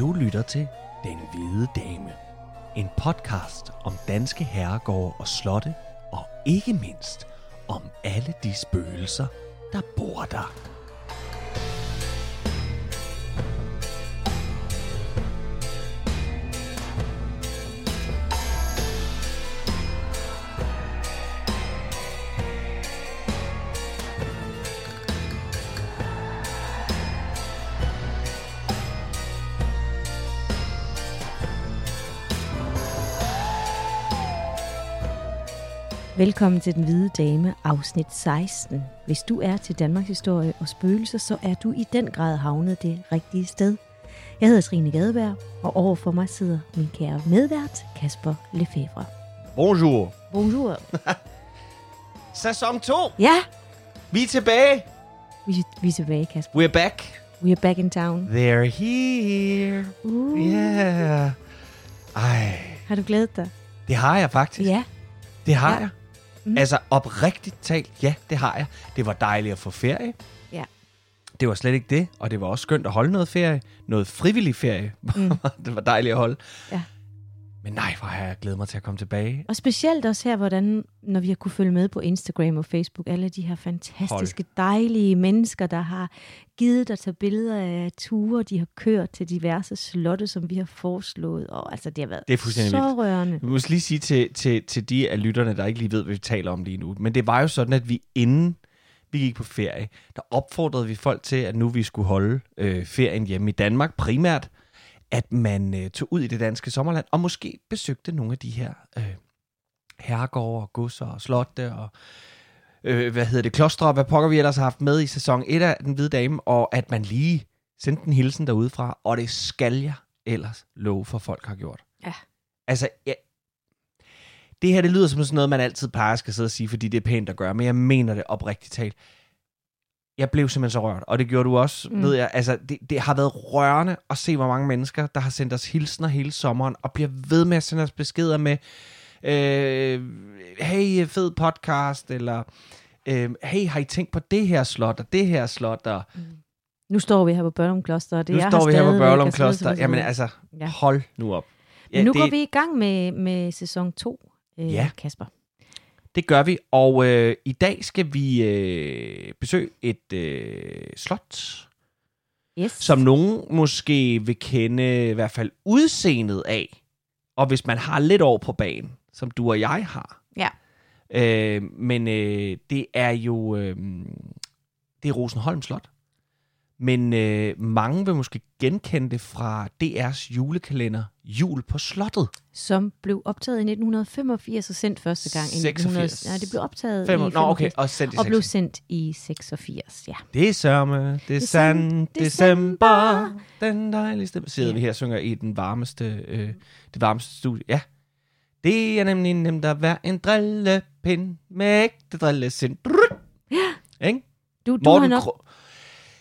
Du lytter til Den Hvide Dame. En podcast om danske herregårde og slotte, og ikke mindst om alle de spøgelser, der bor der. Velkommen til Den Hvide Dame, afsnit 16. Hvis du er til Danmarks historie og spøgelser, så er du i den grad havnet det rigtige sted. Jeg hedder Trine Gadeberg, og over for mig sidder min kære medvært, Kasper Lefebvre. Bonjour. Bonjour. Sæson 2. Ja, Vi er tilbage. vi, vi er tilbage, Kasper. We're back. We are back in town. They're here. Uh, Yeah. Ej, Har du glædet dig? det har jeg faktisk. Ja. Det har Ja. jeg. Mhm. Altså oprigtigt talt, ja, det har jeg. Det var dejligt at få ferie. Ja. Det var slet ikke det, og det var også skønt at holde noget ferie. Noget frivillig ferie. Mm. det var dejligt at holde. Ja. Men nej, hvor har jeg glædet mig til at komme tilbage. Og specielt også her, hvordan, når vi har kunne følge med på Instagram og Facebook, alle de her fantastiske, dejlige mennesker, der har givet dig tage billeder af ture, de har kørt til diverse slotte, som vi har foreslået. Og altså, det har været Det er fuldstændig så vildt. rørende. Vi må lige sige til, til, til de af lytterne, der ikke lige ved, hvad vi taler om lige nu. Men det var jo sådan, at vi inden vi gik på ferie, der opfordrede vi folk til, at nu vi skulle holde øh, ferien hjemme i Danmark primært, at man øh, tog ud i det danske sommerland og måske besøgte nogle af de her øh, herregårde og godser og slotte og øh, hvad hedder det, klostre og hvad pokker vi ellers har haft med i sæson 1 af Den Hvide Dame, og at man lige sendte en hilsen derudefra, og det skal jeg ellers love for, folk har gjort. Ja. Altså, ja, det her, det lyder som sådan noget, man altid plejer at skal sidde og sige, fordi det er pænt at gøre, men jeg mener det oprigtigt talt. Jeg blev simpelthen så rørt, og det gjorde du også, mm. Mm. ved jeg. Altså, det, det har været rørende at se, hvor mange mennesker, der har sendt os hilsner hele sommeren, og bliver ved med at sende os beskeder med, øh, hey, fed podcast, eller øh, hey, har I tænkt på det her slot, og det her slot, og Nu står vi her på Børlum Kloster, og det nu er står vi her på stadigvæk, Børlum Kloster. Jamen altså, Ja. hold nu op. Men nu det, går vi i gang med, med sæson 2, øh, Ja. Kasper. Det gør vi, og øh, i dag skal vi øh, besøge et øh, slot, Yes. som nogen måske vil kende i hvert fald udseendet af. Og hvis man har lidt over på banen, som du og jeg har. Ja. Øh, men øh, det er jo øh, det er Rosenholm Slot. Men øh, mange vil måske genkende det fra DR's julekalender Jul på Slottet. Som blev optaget i 1985 og sendt første gang i 86. 1900. Nej, det blev optaget Fem, i nå, okay, 85 og sendt i og blev 86. sendt i 86, ja. Det er sørme, det er sand, december, den dejligste... Sidder Ja. vi her og synger i den varmeste, øh, det varmeste studie. Ja. Det er nemlig nemt at være en drillepind med ægte drillesind. Ja. Ikke? Du, du Morten, har nok... Gro-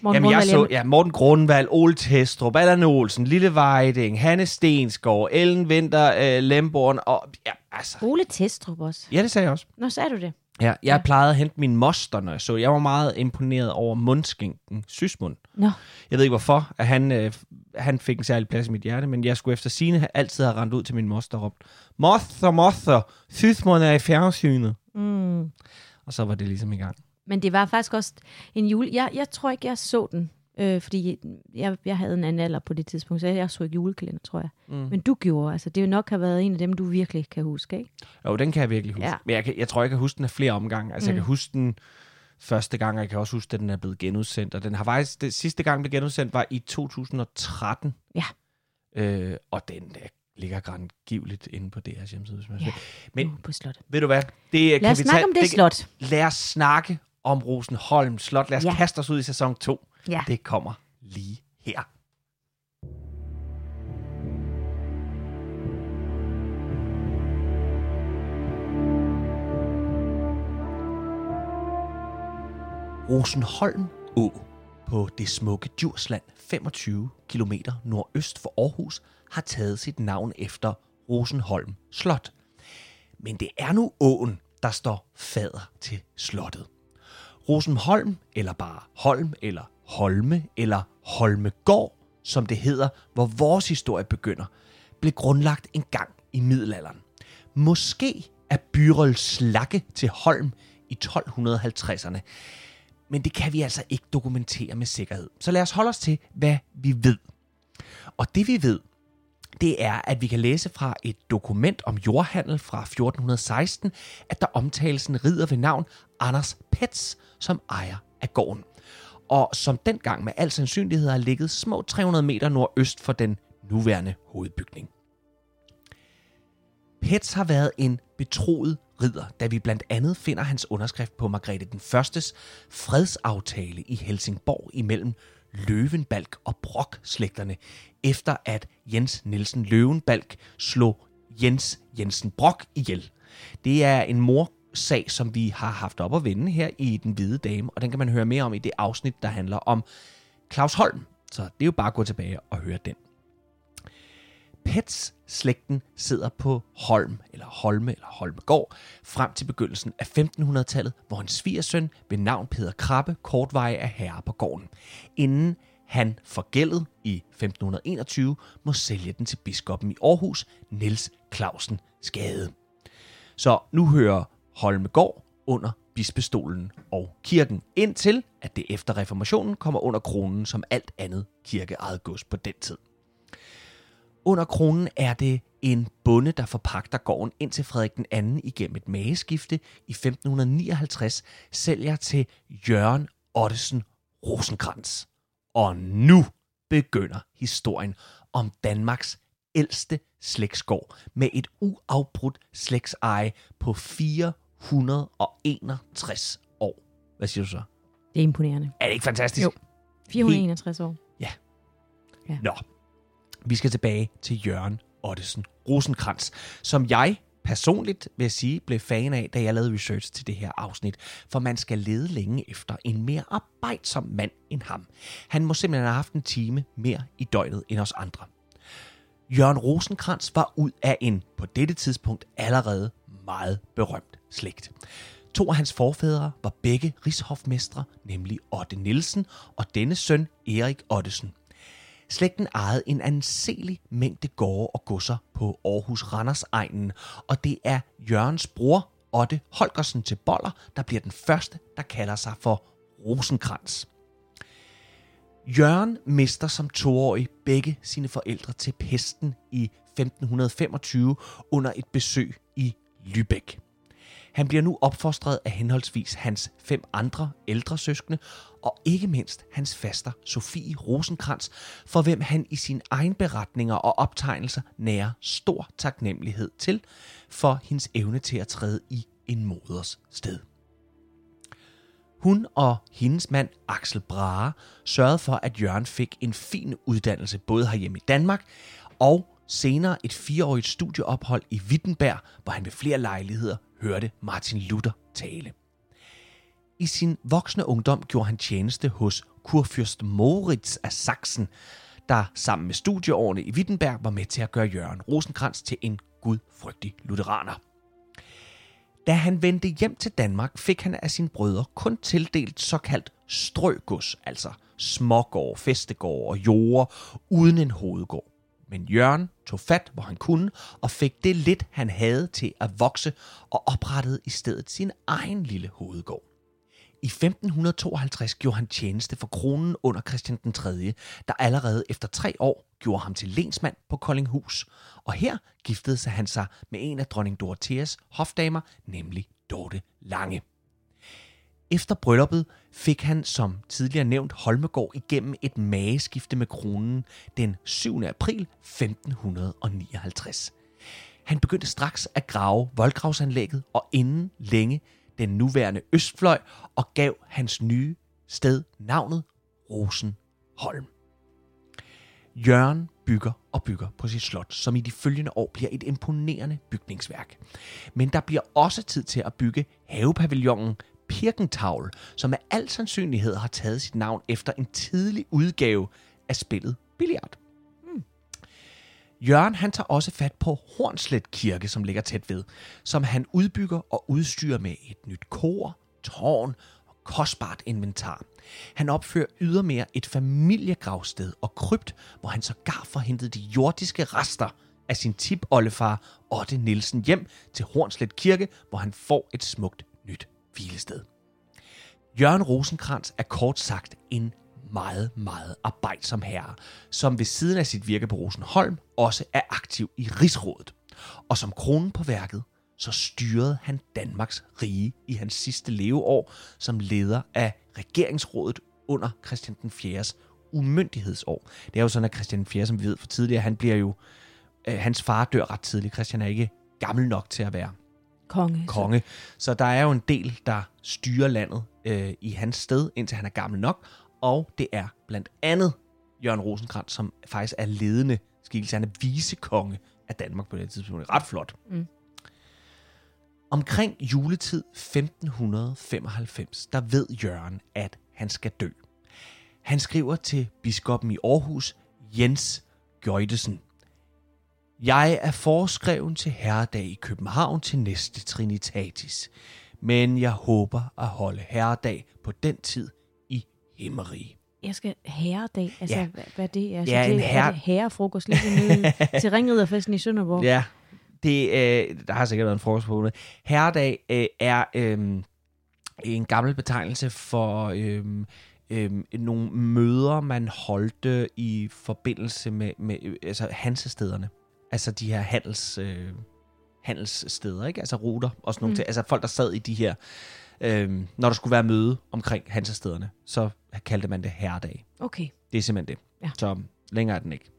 Morten Jamen, jeg Grundvald så, ja, Morten Grundvald, Ole Testrup, Allan Olsen, Lille Vejding, Hanne Stensgaard, Ellen Winter, øh, Lemborn, og ja, altså... Ole Testrup også. Ja, det sagde jeg også. Nå, sagde du det? Ja, jeg ja. plejede at hente min moster, når jeg så. Jeg var meget imponeret over mundskinken, Sysmund. Nå, Jeg ved ikke hvorfor, at han, øh, han fik en særlig plads i mit hjerte, men jeg skulle efter sine altid have rendt ud til min moster og råbt, Moster, moster, Sysmund er i fjernsynet. mm. Og så var det ligesom i gang. Men det var faktisk også en jule... Jeg, jeg tror ikke, jeg så den, øh, fordi jeg, jeg havde en anden alder på det tidspunkt, så jeg så ikke julekalender, tror jeg. Mm. Men du gjorde, altså det nok have været en af dem, du virkelig kan huske, ikke? Jo, den kan jeg virkelig huske. Ja. Men jeg, kan, jeg tror, jeg kan huske den af flere omgange. Altså, mm. jeg Mm. kan huske den første gang, og jeg kan også huske, at den er blevet genudsendt. Og den har faktisk... Det sidste gang, den blev genudsendt, var i 2013. Ja. Øh, og den der ligger grandgiveligt inde på DR's hjemmeside, hvis man Ja. Men på slottet. ved du hvad? Det, Lad os snakke om det, slot. Lad os snakke om Rosenholm Slot. Lad os ja. Kaste os ud i sæson 2. Ja. Det kommer lige her. Rosenholm Å på det smukke Djursland 25 km nordøst for Aarhus har taget sit navn efter Rosenholm Slot. Men det er nu åen, der står fader til slottet. Rosenholm, eller bare Holm, eller Holme, eller Holmegård, som det hedder, hvor vores historie begynder, blev grundlagt en gang i middelalderen. Måske er Byrøl slakke til Holm i 1250'erne. Men det kan vi altså ikke dokumentere med sikkerhed. Så lad os holde os til, hvad vi ved. Og det vi ved, det er, at vi kan læse fra et dokument om jordhandel fra 1416, at der omtales en ridder ved navn Anders Pets, som ejer af gården. Og som dengang med al sandsynlighed har ligget små 300 meter nordøst for den nuværende hovedbygning. Pets har været en betroet ridder, da vi blandt andet finder hans underskrift på Margrethe den Førstes fredsaftale i Helsingborg imellem Løvenbalk og Brok-slægterne, efter at Jens Nielsen Løvenbalk slog Jens Jensen Brok ihjel. Det er en morsag, som vi har haft op at vende her i Den Hvide Dame, og den kan man høre mere om i det afsnit, der handler om Claus Holm. Så det er jo bare at gå tilbage og høre den. Pets-slægten sidder på Holm, eller Holme, eller Holmegård, frem til begyndelsen af 1500-tallet, hvor en svigersøn ved navn Peder Krabbe kortveje er herre på gården, inden han forgældet i 1521 må sælge den til biskoppen i Aarhus, Niels Clausen Skade. Så nu hører Holmegård under bispestolen og kirken, indtil at det efter reformationen kommer under kronen som alt andet kirkeejet gods på den tid. Under kronen er det en bonde, der forpagter gården ind til Frederik den anden igennem et mageskifte i 1559 sælger til Jørgen Ottesen Rosenkrantz. Og nu begynder historien om Danmarks ældste slægtsgård med et uafbrudt slægtseje på 461 år. Hvad siger du så? Det er imponerende. Er det ikke fantastisk? Jo. 461 år. Ja. Ja. Nå, vi skal tilbage til Jørgen Ottesen Rosenkrantz, som jeg personligt, vil jeg sige, blev fan af, da jeg lavede research til det her afsnit. For man skal lede længe efter en mere arbejdsom mand end ham. Han må simpelthen have haft en time mere i døgnet end os andre. Jørgen Rosenkrantz var ud af en, på dette tidspunkt allerede meget berømt slægt. To af hans forfædre var begge rigshofmestre, nemlig Otte Nielsen og denne søn Erik Ottesen. Slægten ejede en anselig mængde gårde og godser på Aarhus Randers egnen, og det er Jørgens bror, Otte Holgersen til Boller, der bliver den første, der kalder sig for Rosenkrans. Jørgen mister som toårig begge sine forældre til pesten i 1525 under et besøg i Lübeck. Han bliver nu opfostret af henholdsvis hans fem andre ældre søskende, og ikke mindst hans faster Sofie Rosenkrantz, for hvem han i sine egen beretninger og optegnelser nærer stor taknemmelighed til, for hendes evne til at træde i en moders sted. Hun og hendes mand Axel Brahe sørgede for, at Jørgen fik en fin uddannelse både herhjemme i Danmark og senere et fireårigt studieophold i Wittenberg, hvor han ved flere lejligheder hørte Martin Luther tale. I sin voksne ungdom gjorde han tjeneste hos kurfyrst Moritz af Sachsen, der sammen med studieårene i Wittenberg var med til at gøre Jørgen Rosenkrantz til en gudfrygtig lutheraner. Da han vendte hjem til Danmark, fik han af sine brødre kun tildelt såkaldt strøgods, altså smågård, festegård og jorder uden en hovedgård. Men Jørgen tog fat, hvor han kunne, og fik det lidt, han havde til at vokse, og oprettede i stedet sin egen lille hovedgård. I 1552 gjorde han tjeneste for kronen under Christian den 3., der allerede efter tre år gjorde ham til lensmand på Koldinghus. Og her giftede sig han sig med en af dronning Dorotheas hofdamer, nemlig Dorte Lange. Efter brylluppet fik han som tidligere nævnt Holmegård igennem et mageskifte med kronen den 7. april 1559. Han begyndte straks at grave voldgravsanlægget og inden længe den nuværende Østfløj og gav hans nye sted navnet Rosenholm. Jørgen bygger og bygger på sit slot, som i de følgende år bliver et imponerende bygningsværk. Men der bliver også tid til at bygge havepavillonen Pirkentavl, som med al sandsynlighed har taget sit navn efter en tidlig udgave af spillet Billiard. Hmm. Jørgen han tager også fat på Hornslet Kirke, som ligger tæt ved, som han udbygger og udstyrer med et nyt kor, tårn og kostbart inventar. Han opfører ydermere et familiegravsted og krypt, hvor han sågar får hentet de jordiske rester af sin tipoldefar Otte Nielsen hjem til Hornslet Kirke, hvor han får et smukt nyt hvilested. Jørgen Rosenkrantz er kort sagt en meget, meget arbejdsom herre, som ved siden af sit virke på Rosenholm også er aktiv i Rigsrådet. Og som kronen på værket, så styrede han Danmarks rige i hans sidste leveår som leder af regeringsrådet under Christian den 4.'s umyndighedsår. Det er jo sådan, at Christian den 4., som vi ved for tidligere, han bliver jo, øh, hans far dør ret tidligt. Christian er ikke gammel nok til at være Konge. konge. Så der er jo en del, der styrer landet øh, i hans sted, indtil han er gammel nok. Og det er blandt andet Jørgen Rosenkrantz, som faktisk er ledende skikkelse. Han er vicekonge af Danmark på det tidspunkt. Ret flot. Mm. Omkring juletid 1595, der ved Jørgen, at han skal dø. Han skriver til biskoppen i Aarhus, Jens Gøjdesen. Jeg er foreskreven til herredag i København til næste Trinitatis, men jeg håber at holde herredag på den tid i Himmerige. Jeg skal herredag. Altså, Ja. hvad, er det? Altså, Ja, det, en Er herre- det herrefrokost lige nede til Ringriderfesten i Sønderborg? Ja, det, øh, der har sikkert været en frokost på det. Herredag øh, er øh, en gammel betegnelse for øh, øh, nogle møder, man holdte i forbindelse med, med altså hansestederne. Altså de her handels, øh, handelssteder, ikke? Altså ruter og sådan nogle Mm. ting. Altså folk, der sad i de her... Øh, når der skulle være møde omkring hansestederne, så kaldte man det herredag. Okay. Det er simpelthen det. Ja. Så længere er den ikke.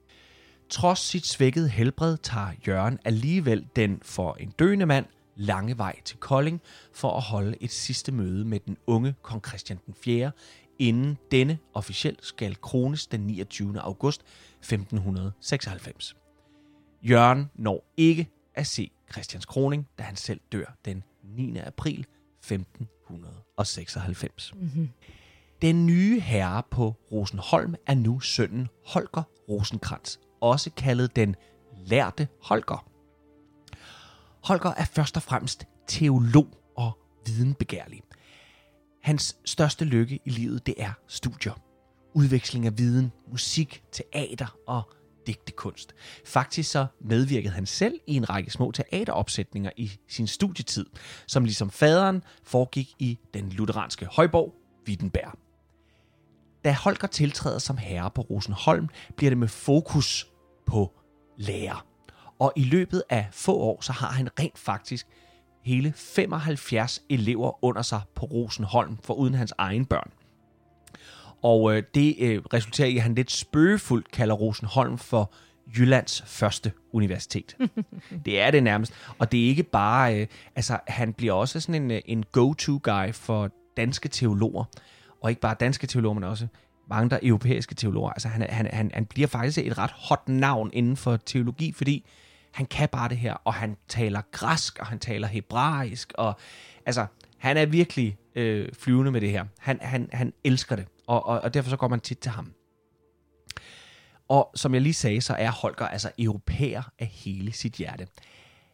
Trods sit svækkede helbred tager Jørgen alligevel den for en døende mand lange vej til Kolding for at holde et sidste møde med den unge kong Christian den 4., inden denne officielt skal krones den 29. august 1596. Jørgen når ikke at se Christians kroning, da han selv dør den 9. april 1596. Mm-hmm. Den nye herre på Rosenholm er nu sønnen Holger Rosenkrantz, også kaldet den lærte Holger. Holger er først og fremmest teolog og videnbegærlig. Hans største lykke i livet, det er studier. Udveksling af viden, musik, teater og digtekunst. Faktisk så medvirkede han selv i en række små teateropsætninger i sin studietid, som ligesom faderen foregik i den lutheranske højborg Wittenberg. Da Holger tiltræder som herre på Rosenholm, bliver det med fokus på lærer. Og i løbet af få år, så har han rent faktisk hele 75 elever under sig på Rosenholm, for uden hans egen børn. Og øh, det øh, resulterer i, at han lidt spøgefuldt kalder Rosenholm for Jyllands første universitet. det er det nærmest. Og det er ikke bare... Øh, altså, han bliver også sådan en, øh, en go-to-guy for danske teologer. Og ikke bare danske teologer, men også mange der europæiske teologer. Altså, han, han, han, han bliver faktisk et ret hot navn inden for teologi, fordi han kan bare det her, og han taler græsk, og han taler hebraisk, og altså, han er virkelig øh, flyvende med det her. Han, han, han elsker det, og, og, og derfor så går man tit til ham. Og som jeg lige sagde, så er Holger altså europæer af hele sit hjerte.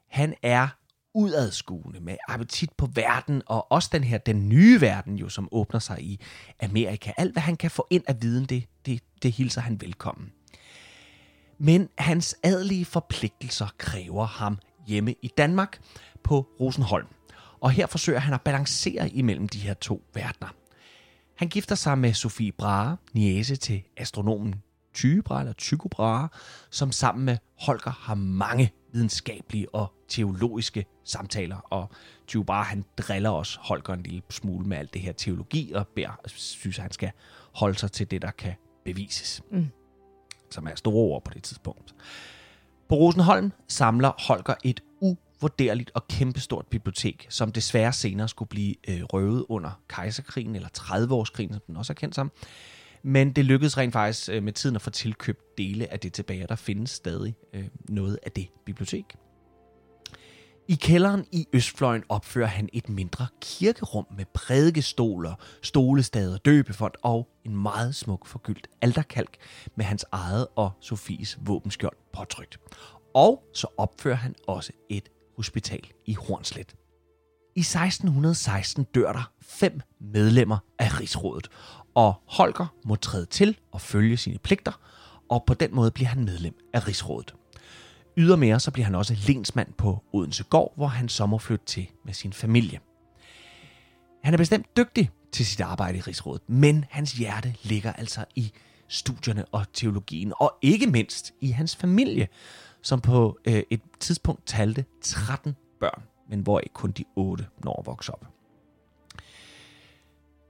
Han er udadskuende med appetit på verden, og også den her, den nye verden jo, som åbner sig i Amerika. Alt, hvad han kan få ind af viden, det, det, det hilser han velkommen. Men hans adelige forpligtelser kræver ham hjemme i Danmark på Rosenholm. Og her forsøger han at balancere imellem de her to verdener. Han gifter sig med Sofie Brahe, niece til astronomen Tyge Brahe, eller Tycho Brahe, som sammen med Holger har mange videnskabelige og teologiske samtaler. Og Tycho Brahe, han driller også Holger en lille smule med alt det her teologi, og beder, synes, at han skal holde sig til det, der kan bevises. Mm. Som er store ord på det tidspunkt. På Rosenholm samler Holger et uvurderligt og kæmpestort bibliotek, som desværre senere skulle blive øh, røvet under kejserkrigen, eller 30-årskrigen, som den også er kendt som. Men det lykkedes rent faktisk øh, med tiden at få tilkøbt dele af det tilbage, og der findes stadig øh, noget af det bibliotek. I kælderen i Østfløjen opfører han et mindre kirkerum med prædikestoler, stolestader, døbefond og en meget smuk forgyldt alterkalk med hans eget og Sofies våbenskjold påtrykt. Og så opfører han også et hospital i Hornslet. I 1616 dør der fem medlemmer af rigsrådet, og Holger må træde til og følge sine pligter, og på den måde bliver han medlem af rigsrådet. Ydermere så bliver han også lensmand på Odense Gård, hvor han så må flytte til med sin familie. Han er bestemt dygtig til sit arbejde i Rigsrådet, men hans hjerte ligger altså i studierne og teologien, og ikke mindst i hans familie, som på øh, et tidspunkt talte 13 børn, men hvor ikke kun de 8 når at vokse op.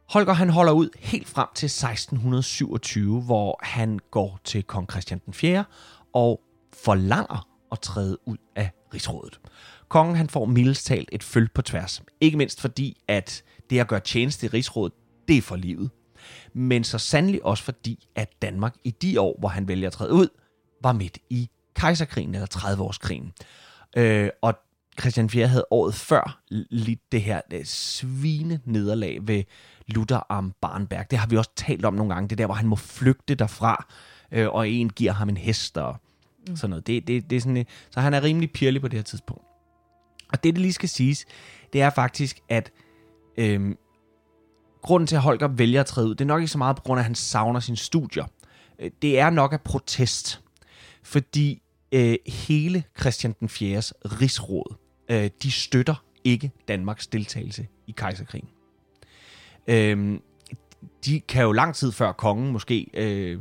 Holger han holder ud helt frem til 1627, hvor han går til kong Christian den 4. og forlanger at træde ud af rigsrådet. Kongen han får mildestalt et følge på tværs. Ikke mindst fordi, at det at gøre tjeneste i rigsrådet, det er for livet. Men så sandelig også fordi, at Danmark i de år, hvor han vælger at træde ud, var midt i kejserkrigen, eller 30-årskrigen. Øh, og Christian 4. havde året før lidt det her det svine nederlag ved Luther am Barnberg. Det har vi også talt om nogle gange. Det der, hvor han må flygte derfra, øh, og en giver ham en hest og mm. sådan noget. Det, det, det er sådan, så han er rimelig pirlig på det her tidspunkt. Og det, det lige skal siges, det er faktisk, at øh, grunden til, at Holger vælger at træde ud, det er nok ikke så meget på grund af, at han savner sine studier. Øh, det er nok af protest. Fordi øh, hele Christian den 4. rigsråd, øh, de støtter ikke Danmarks deltagelse i kejserkrigen. Øh, de kan jo lang tid før kongen måske, øh,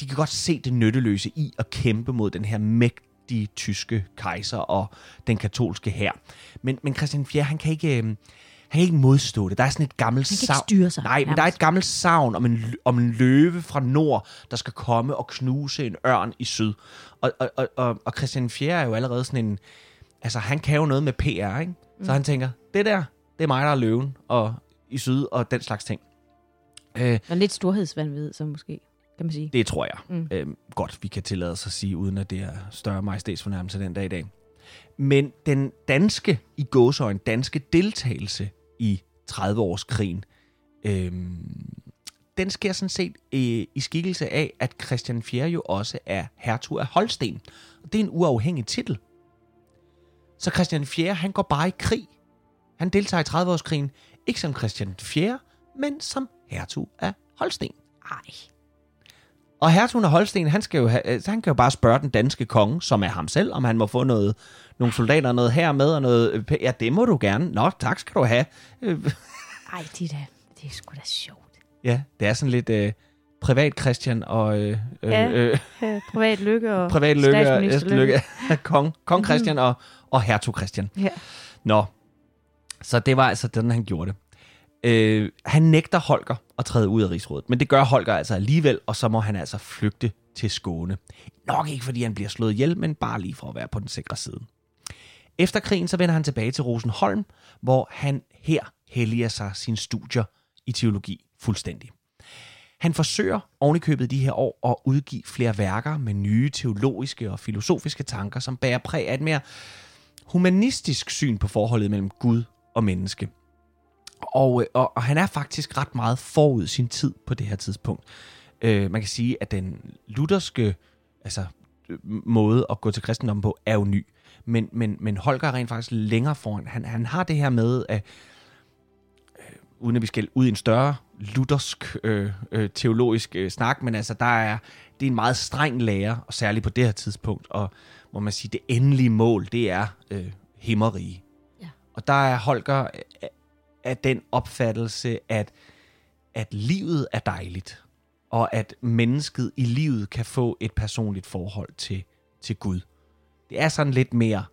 de kan godt se det nytteløse i at kæmpe mod den her mægtige tyske kejser og den katolske hær. Men, men Christian 4. han kan ikke... Øh, han kan ikke modstå det. Der er sådan et gammelt savn. Han kan ikke styre sig. Nej, men der er et gammelt savn om en, om en løve fra nord, der skal komme og knuse en ørn i syd. Og, og, og, og, Christian 4. er jo allerede sådan en... Altså, han kan jo noget med PR, ikke? Mm. Så han tænker, det der, det er mig, der er løven og i syd og den slags ting. Øh, og lidt storhedsvandvid, så måske, kan man sige. Det tror jeg. Mm. Øh, godt, vi kan tillade os at sige, uden at det er større majestætsfornærmelse den dag i dag. Men den danske, i gåsøjne, danske deltagelse i 30-årskrigen, øh, den sker sådan set øh, i skikkelse af, at Christian 4. jo også er hertug af Holsten. Og det er en uafhængig titel. Så Christian 4. han går bare i krig. Han deltager i 30-årskrigen, ikke som Christian 4., men som hertug af Holsten. Ej. Og hertugen af Holsten, han, skal jo have, han kan jo bare spørge den danske konge, som er ham selv, om han må få noget, nogle soldater noget her med, og noget, ja, det må du gerne. Nå, tak skal du have. Ej, det er, det er sgu da sjovt. Ja, det er sådan lidt øh, privat Christian og... Øh, ja, øh, øh, privat lykke og privat lykke og lykke. kong, kong Christian og, og hertug Christian. Ja. Nå, så det var altså den, han gjorde det. Øh, han nægter Holger at træde ud af rigsrådet, men det gør Holger altså alligevel, og så må han altså flygte til Skåne. Nok ikke fordi han bliver slået ihjel, men bare lige for at være på den sikre side. Efter krigen så vender han tilbage til Rosenholm, hvor han her helliger sig sine studier i teologi fuldstændig. Han forsøger ovenikøbet de her år at udgive flere værker med nye teologiske og filosofiske tanker, som bærer præg af et mere humanistisk syn på forholdet mellem Gud og menneske. Og, øh, og, og han er faktisk ret meget forud sin tid på det her tidspunkt. Øh, man kan sige, at den lutherske altså, måde at gå til kristendommen på er jo ny. Men, men, men Holger er rent faktisk længere foran. Han, han har det her med, at uden at vi skal ud i en større luthersk øh, øh, teologisk øh, snak, men altså der er, det er en meget streng lærer, og særligt på det her tidspunkt, og hvor man siger, det endelige mål, det er øh, himmerige. Ja. Og der er Holger øh, af den opfattelse, at, at livet er dejligt, og at mennesket i livet kan få et personligt forhold til, til Gud. Det er sådan lidt mere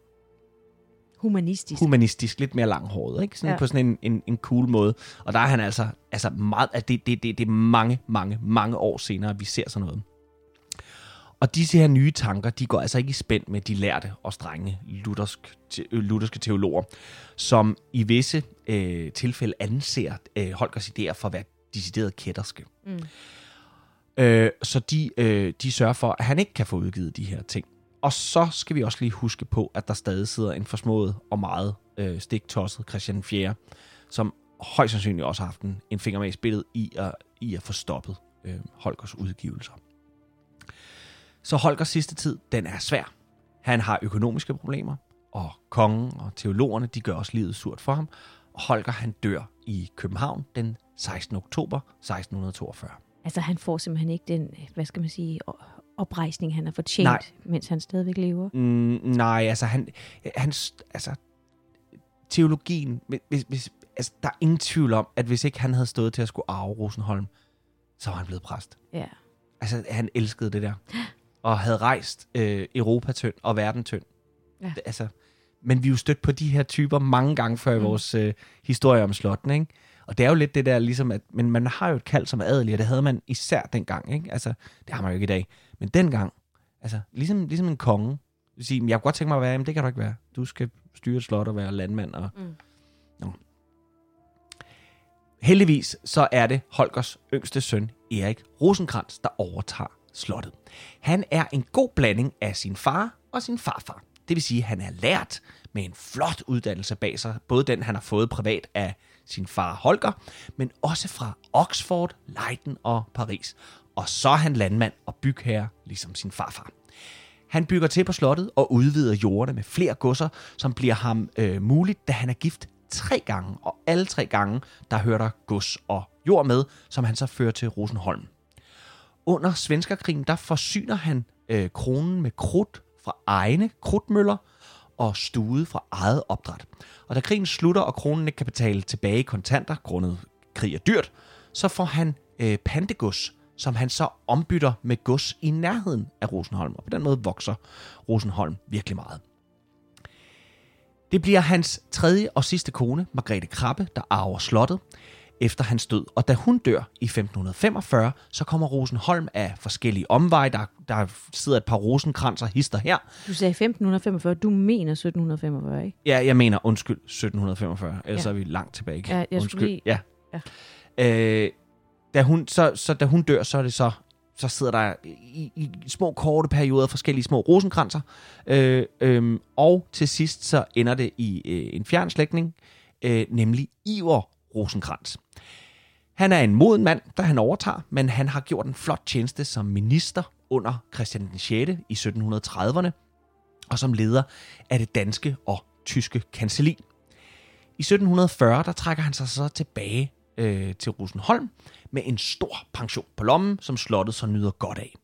humanistisk. Humanistisk, lidt mere langhåret, ikke? Sådan ja. på sådan en, en, en cool måde. Og der er han altså, altså meget, altså det, det, det, det er mange, mange, mange år senere, at vi ser sådan noget. Og disse her nye tanker, de går altså ikke i spænd med de lærte og strenge luthersk, te, øh, lutherske teologer, som i visse øh, tilfælde anser øh, Holgers idéer for at være decideret kætterske. Mm. Øh, så de, øh, de sørger for, at han ikke kan få udgivet de her ting. Og så skal vi også lige huske på, at der stadig sidder en forsmået og meget øh, stiktosset Christian 4., som højst sandsynligt også har haft en, en finger med i spillet i at, i at få stoppet øh, Holgers udgivelser. Så Holgers sidste tid, den er svær. Han har økonomiske problemer. og kongen og teologerne, de gør også livet surt for ham. Og Holger, han dør i København den 16. oktober 1642. Altså, han får simpelthen ikke den, hvad skal man sige, oprejsning, han har fortjent, Nej. mens han stadigvæk lever. Mm, nej, altså han, han, altså teologien, hvis, hvis, altså, der er ingen tvivl om, at hvis ikke han havde stået til at skulle arve Rosenholm, så var han blevet præst. Ja. Altså, han elskede det der. Og havde rejst øh, Europa tynd og verden tynd. Ja. Altså, men vi er jo stødt på de her typer mange gange før i Mm. vores øh, historie om slotten, ikke? Og det er jo lidt det der, ligesom at, men man har jo et kald som adelig, og det havde man især dengang, ikke? Altså, det har man jo ikke i dag. Men dengang, altså, ligesom, ligesom en konge, vil sige, "Men jeg kunne godt tænke mig at være, men det kan du ikke være. Du skal styre et slot og være landmand. Og... Mm. Nå. Heldigvis så er det Holgers yngste søn, Erik Rosenkrantz, der overtager slottet. Han er en god blanding af sin far og sin farfar. Det vil sige, at han er lært med en flot uddannelse bag sig. Både den, han har fået privat af sin far Holger, men også fra Oxford, Leiden og Paris. Og så er han landmand og bygherre, ligesom sin farfar. Han bygger til på slottet og udvider jordene med flere godser, som bliver ham øh, muligt, da han er gift tre gange. Og alle tre gange, der hører der gods og jord med, som han så fører til Rosenholm. Under Svenskerkrigen, der forsyner han øh, kronen med krudt fra egne krudtmøller og stude fra eget opdræt. Og da krigen slutter, og kronen ikke kan betale tilbage i kontanter, grundet krig er dyrt, så får han øh, pantegods, som han så ombytter med gods i nærheden af Rosenholm. Og på den måde vokser Rosenholm virkelig meget. Det bliver hans tredje og sidste kone, Margrethe Krabbe, der arver slottet efter hans død. Og da hun dør i 1545, så kommer Rosenholm af forskellige omveje. Der, der sidder et par rosenkranser hister her. Du sagde 1545, du mener 1745, ikke? Ja, jeg mener, undskyld, 1745. Ellers Ja. er vi langt tilbage. Ja, jeg undskyld. lige- Ja. Ja. Øh, da hun, så, så da hun dør, så er det så så sidder der i, i små korte perioder forskellige små rosenkranser. Øh, øh, og til sidst så ender det i øh, en fjern slægtning, øh, nemlig Iver Rosenkrantz. Han er en moden mand, da han overtager, men han har gjort en flot tjeneste som minister under Christian den 6. i 1730'erne, og som leder af det danske og tyske kanseli. I 1740 der trækker han sig så tilbage øh, til Rosenholm med en stor pension på lommen, som slottet så nyder godt af.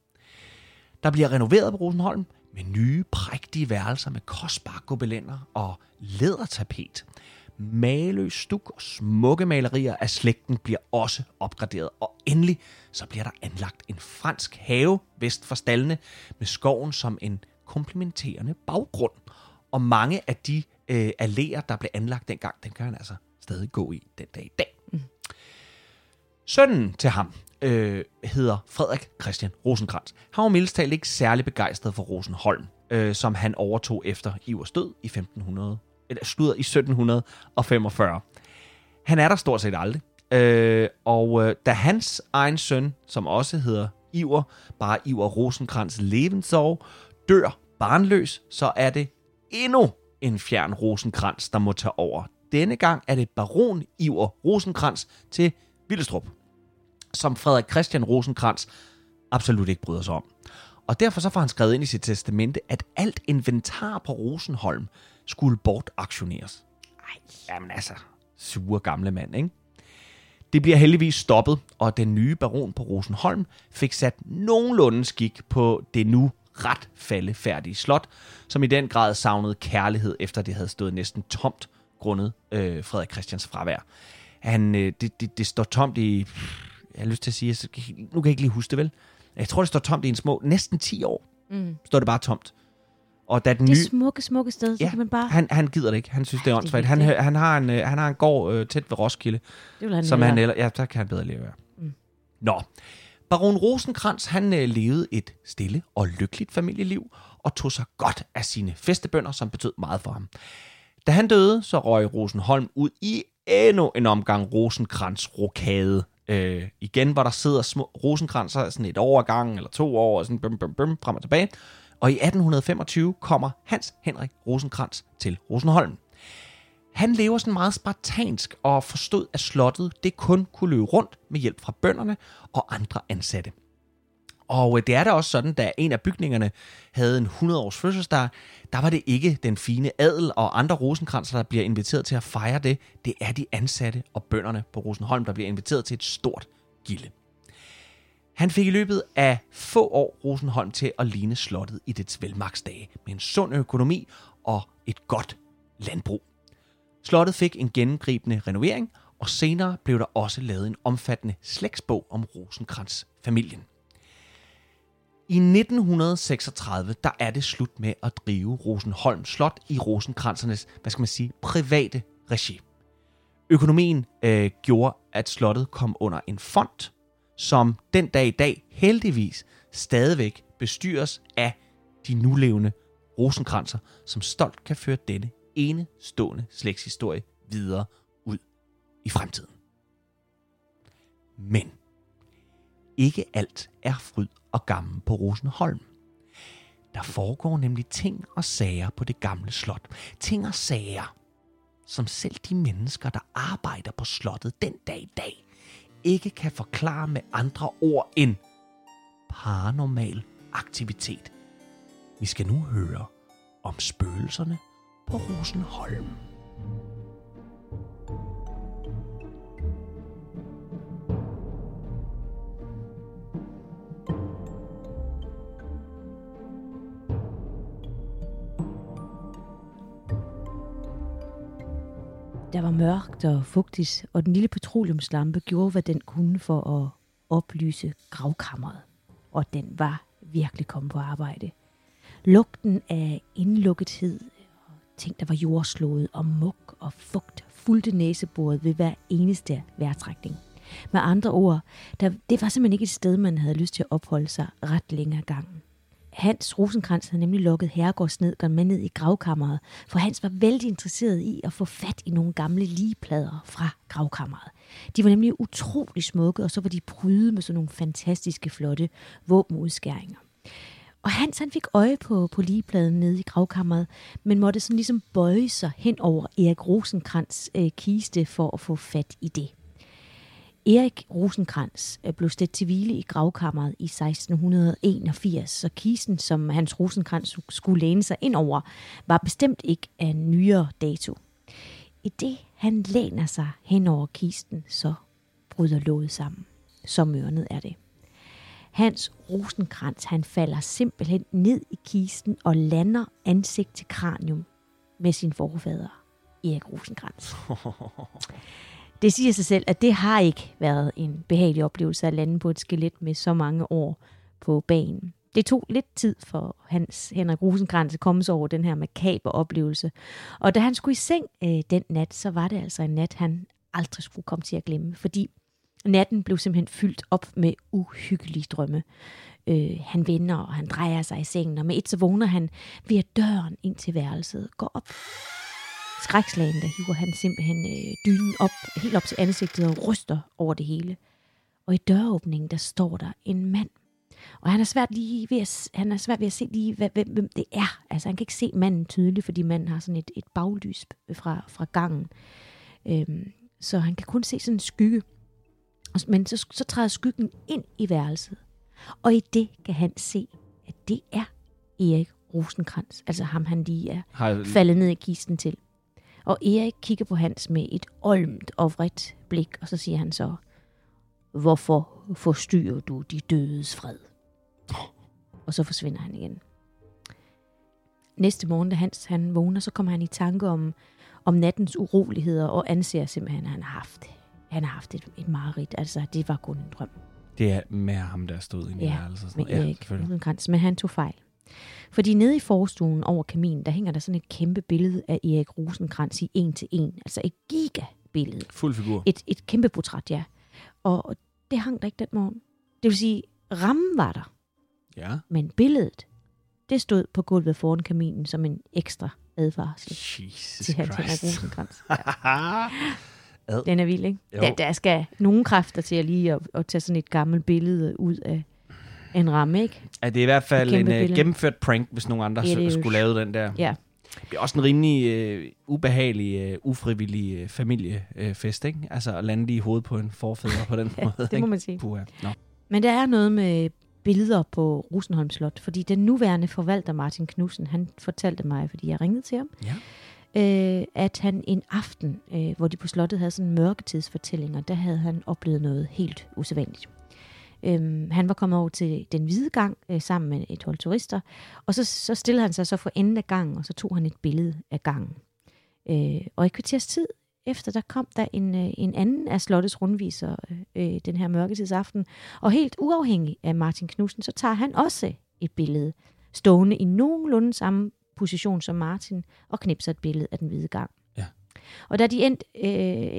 Der bliver renoveret på Rosenholm med nye, prægtige værelser med kostbare gobelænder og lædertapet. Maløs stuk og smukke malerier af slægten bliver også opgraderet. Og endelig så bliver der anlagt en fransk have vest for stallene med skoven som en komplementerende baggrund. Og mange af de øh, alléer, der blev anlagt dengang, den kan han altså stadig gå i den dag i dag. Mm. Sønnen til ham øh, hedder Frederik Christian Rosenkrantz. Han var mildest talt ikke særlig begejstret for Rosenholm, øh, som han overtog efter Ivers død i 1500, eller slutter i 1745. Han er der stort set aldrig. Øh, og øh, da hans egen søn, som også hedder Iver, bare Iver Rosenkrantz Levensov, dør barnløs, så er det endnu en fjern Rosenkrantz, der må tage over. Denne gang er det baron Iver Rosenkrantz til Villestrup, som Frederik Christian Rosenkrantz absolut ikke bryder sig om. Og derfor så får han skrevet ind i sit testamente, at alt inventar på Rosenholm skulle bortaktioneres. Ej, jamen altså, sure gamle mand, ikke? Det bliver heldigvis stoppet, og den nye baron på Rosenholm fik sat nogenlunde skik på det nu ret faldefærdige slot, som i den grad savnede kærlighed, efter det havde stået næsten tomt grundet øh, Frederik Christians fravær. Han, øh, det, det, det står tomt i, jeg har lyst til at sige, nu kan jeg ikke lige huske det vel. Jeg tror, det står tomt i en små, næsten 10 år, Mm. står det bare tomt. Og da den Det nye... smukke, smukke sted, så Ja, kan man bare... Han, han gider det ikke. Han synes, det er Ej, det er åndssvagt. Han, han, har en, øh, han har en gård øh, tæt ved Roskilde, det vil han som han eller, ja, der kan han bedre leve. Mm. Nå. Baron Rosenkrantz, han øh, levede et stille og lykkeligt familieliv, og tog sig godt af sine festebønder, som betød meget for ham. Da han døde, så røg Rosenholm ud i endnu en omgang Rosenkrantz-rokade. Øh, igen, hvor der sidder små rosenkranser sådan et år gang, eller to år, og sådan bum, bum, bum, frem og tilbage. Og i 1825 kommer Hans Henrik Rosenkrantz til Rosenholm. Han lever sådan meget spartansk og forstod, at slottet det kun kunne løbe rundt med hjælp fra bønderne og andre ansatte. Og øh, det er da også sådan, da en af bygningerne havde en 100-års fødselsdag, der var det ikke den fine adel og andre rosenkranser, der bliver inviteret til at fejre det. Det er de ansatte og bønderne på Rosenholm, der bliver inviteret til et stort gilde. Han fik i løbet af få år Rosenholm til at ligne slottet i dets velmagsdage, med en sund økonomi og et godt landbrug. Slottet fik en gennemgribende renovering, og senere blev der også lavet en omfattende slægtsbog om Rosenkrantz-familien. I 1936, der er det slut med at drive Rosenholm Slot i Rosenkransernes, hvad skal man sige, private regi. Økonomien øh, gjorde, at slottet kom under en fond, som den dag i dag heldigvis stadigvæk bestyres af de nulevende rosenkranser, som stolt kan føre denne enestående slægtshistorie videre ud i fremtiden. Men ikke alt er fryd og gammel på Rosenholm. Der foregår nemlig ting og sager på det gamle slot. Ting og sager, som selv de mennesker, der arbejder på slottet den dag i dag, ikke kan forklare med andre ord end paranormal aktivitet. Vi skal nu høre om spøgelserne på Rosenholm. Der var mørkt og fugtigt, og den lille petroleumslampe gjorde, hvad den kunne for at oplyse gravkammeret. Og den var virkelig kommet på arbejde. Lugten af indlukkethed og ting, der var jordslået og muk og fugt, fulgte næsebordet ved hver eneste vejrtrækning. Med andre ord, der, det var simpelthen ikke et sted, man havde lyst til at opholde sig ret længere gangen. Hans Rosenkrantz havde nemlig lukket herregårdsnedgården med ned i gravkammeret, for Hans var vældig interesseret i at få fat i nogle gamle ligeplader fra gravkammeret. De var nemlig utrolig smukke, og så var de prydet med sådan nogle fantastiske, flotte våbenudskæringer. Og Hans han fik øje på, på ligepladen nede i gravkammeret, men måtte sådan ligesom bøje sig hen over Erik Rosenkrantz øh, kiste for at få fat i det. Erik Rosenkrantz øh, blev stedt til hvile i gravkammeret i 1681, så kisten, som Hans Rosenkrantz skulle læne sig ind over, var bestemt ikke af nyere dato. I det han læner sig hen over kisten, så bryder låget sammen. Så mørnet er det. Hans Rosenkrantz han falder simpelthen ned i kisten og lander ansigt til kranium med sin forfader, Erik Rosenkrantz. Det siger sig selv, at det har ikke været en behagelig oplevelse at lande på et skelet med så mange år på banen. Det tog lidt tid for Hans Henrik Rosenkrantz at komme sig over den her makabre oplevelse. Og da han skulle i seng øh, den nat, så var det altså en nat, han aldrig skulle komme til at glemme. Fordi natten blev simpelthen fyldt op med uhyggelige drømme. Øh, han vender, og han drejer sig i sengen, og med et så vågner han ved at døren ind til værelset går op skrækslagen, der hiver han simpelthen øh, dynen op, helt op til ansigtet og ryster over det hele. Og i døråbningen, der står der en mand. Og han er svært, lige ved at, han er svært ved at se lige, hvad, hvem, det er. Altså han kan ikke se manden tydeligt, fordi manden har sådan et, et baglys fra, fra gangen. Øhm, så han kan kun se sådan en skygge. Men så, så træder skyggen ind i værelset. Og i det kan han se, at det er Erik Rosenkrantz. Altså ham, han lige er har... faldet ned i kisten til. Og Erik kigger på Hans med et olmt og vredt blik, og så siger han så, hvorfor forstyrrer du de dødes fred? Og så forsvinder han igen. Næste morgen, da Hans han vågner, så kommer han i tanke om, om nattens uroligheder, og anser simpelthen, at han har haft, han har haft et, et mareridt. Altså, det var kun en drøm. Det er med ham, der stod i ja, værelse. Med Erik ja, men han tog fejl. Fordi nede i forstuen over kaminen, der hænger der sådan et kæmpe billede af Erik Rosenkrantz i en til en. Altså et gigabillede. Fuld figur. Et, et kæmpe portræt, ja. Og det hang der ikke den morgen. Det vil sige, rammen var der. Ja. Men billedet, det stod på gulvet foran kaminen som en ekstra advarsel Jesus til Hans Henrik Rosenkrantz. Ja. Den er vild, ikke? Der, der skal nogle kræfter til at lige at, at tage sådan et gammelt billede ud af, en ramme, ikke? Ja, det er i hvert fald en uh, gennemført prank, hvis nogen andre ja, skulle lave den der. Ja. Det er også en rimelig uh, ubehagelig, uh, ufrivillig uh, familiefest, ikke? Altså at lande lige i hovedet på en forfædre på den ja, måde. det må man sige. Puha. No. Men der er noget med billeder på Rosenholm Slot, fordi den nuværende forvalter Martin Knudsen, han fortalte mig, fordi jeg ringede til ham, Ja. øh, at han en aften, øh, hvor de på slottet havde sådan mørketidsfortællinger, der havde han oplevet noget helt usædvanligt. Øhm, han var kommet over til den hvide gang øh, sammen med et hold turister, og så, så stillede han sig så for enden af gangen, og så tog han et billede af gangen. Øh, og i kvarters tid efter, der kom der en, øh, en anden af slottets rundviser øh, øh, den her mørketidsaften, og helt uafhængig af Martin Knudsen, så tager han også et billede, stående i nogenlunde samme position som Martin, og knipser et billede af den hvide gang. Og da de end, øh,